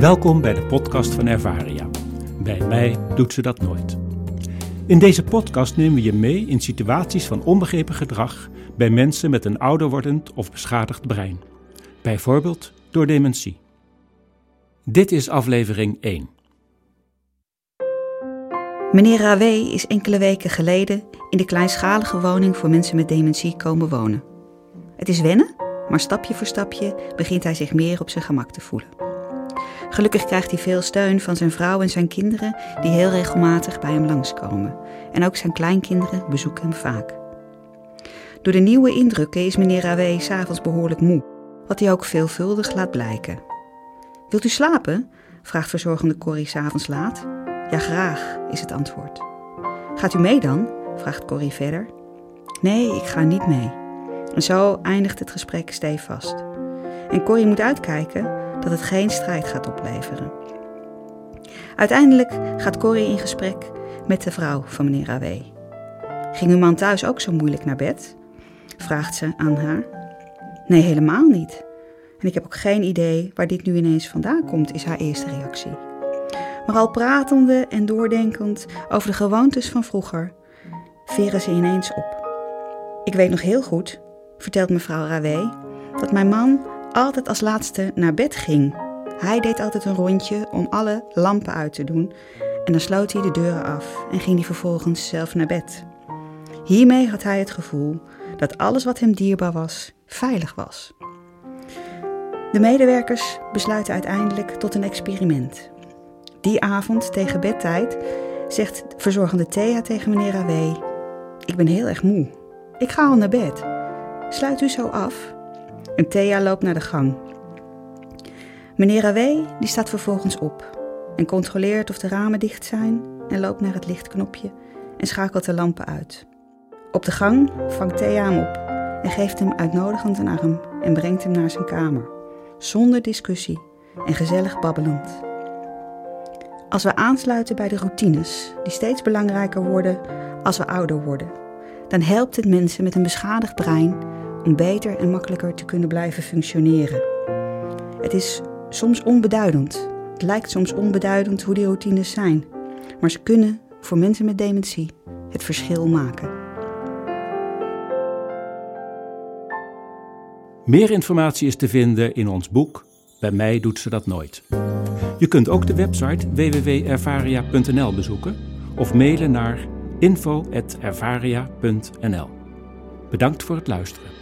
Welkom bij de podcast van Ervaria. Bij mij doet ze dat nooit. In deze podcast nemen we je mee in situaties van onbegrepen gedrag bij mensen met een ouder wordend of beschadigd brein. Bijvoorbeeld door dementie. Dit is aflevering 1. Meneer Rawé is enkele weken geleden in de kleinschalige woning voor mensen met dementie komen wonen. Het is wennen, maar stapje voor stapje begint hij zich meer op zijn gemak te voelen. Gelukkig krijgt hij veel steun van zijn vrouw en zijn kinderen, die heel regelmatig bij hem langskomen. En ook zijn kleinkinderen bezoeken hem vaak. Door de nieuwe indrukken is meneer Rawé s'avonds behoorlijk moe, wat hij ook veelvuldig laat blijken. Wilt u slapen? vraagt verzorgende Corrie s'avonds laat. Ja, graag, is het antwoord. Gaat u mee dan? vraagt Corrie verder. Nee, ik ga niet mee. En zo eindigt het gesprek stevast. En Corrie moet uitkijken dat het geen strijd gaat opleveren. Uiteindelijk gaat Corrie in gesprek met de vrouw van meneer Rawé. Ging uw man thuis ook zo moeilijk naar bed? vraagt ze aan haar. Nee, helemaal niet. En ik heb ook geen idee waar dit nu ineens vandaan komt, is haar eerste reactie. Maar al pratende en doordenkend over de gewoontes van vroeger, veren ze ineens op. Ik weet nog heel goed, vertelt mevrouw Rawé, dat mijn man altijd als laatste naar bed ging. Hij deed altijd een rondje om alle lampen uit te doen en dan sloot hij de deuren af en ging hij vervolgens zelf naar bed. Hiermee had hij het gevoel dat alles wat hem dierbaar was, veilig was. De medewerkers besluiten uiteindelijk tot een experiment. Die avond tegen bedtijd zegt verzorgende Thea tegen meneer Rawé: Ik ben heel erg moe. Ik ga al naar bed. Sluit u zo af. En Thea loopt naar de gang. Meneer Rawé die staat vervolgens op en controleert of de ramen dicht zijn en loopt naar het lichtknopje en schakelt de lampen uit. Op de gang vangt Thea hem op en geeft hem uitnodigend een arm en brengt hem naar zijn kamer, zonder discussie en gezellig babbelend. Als we aansluiten bij de routines, die steeds belangrijker worden als we ouder worden, dan helpt het mensen met een beschadigd brein om beter en makkelijker te kunnen blijven functioneren. Het is soms onbeduidend. Het lijkt soms onbeduidend hoe die routines zijn, maar ze kunnen voor mensen met dementie het verschil maken. Meer informatie is te vinden in ons boek Bij mij doet ze dat nooit. Je kunt ook de website www.ervaria.nl bezoeken of mailen naar info.ervaria.nl. Bedankt voor het luisteren.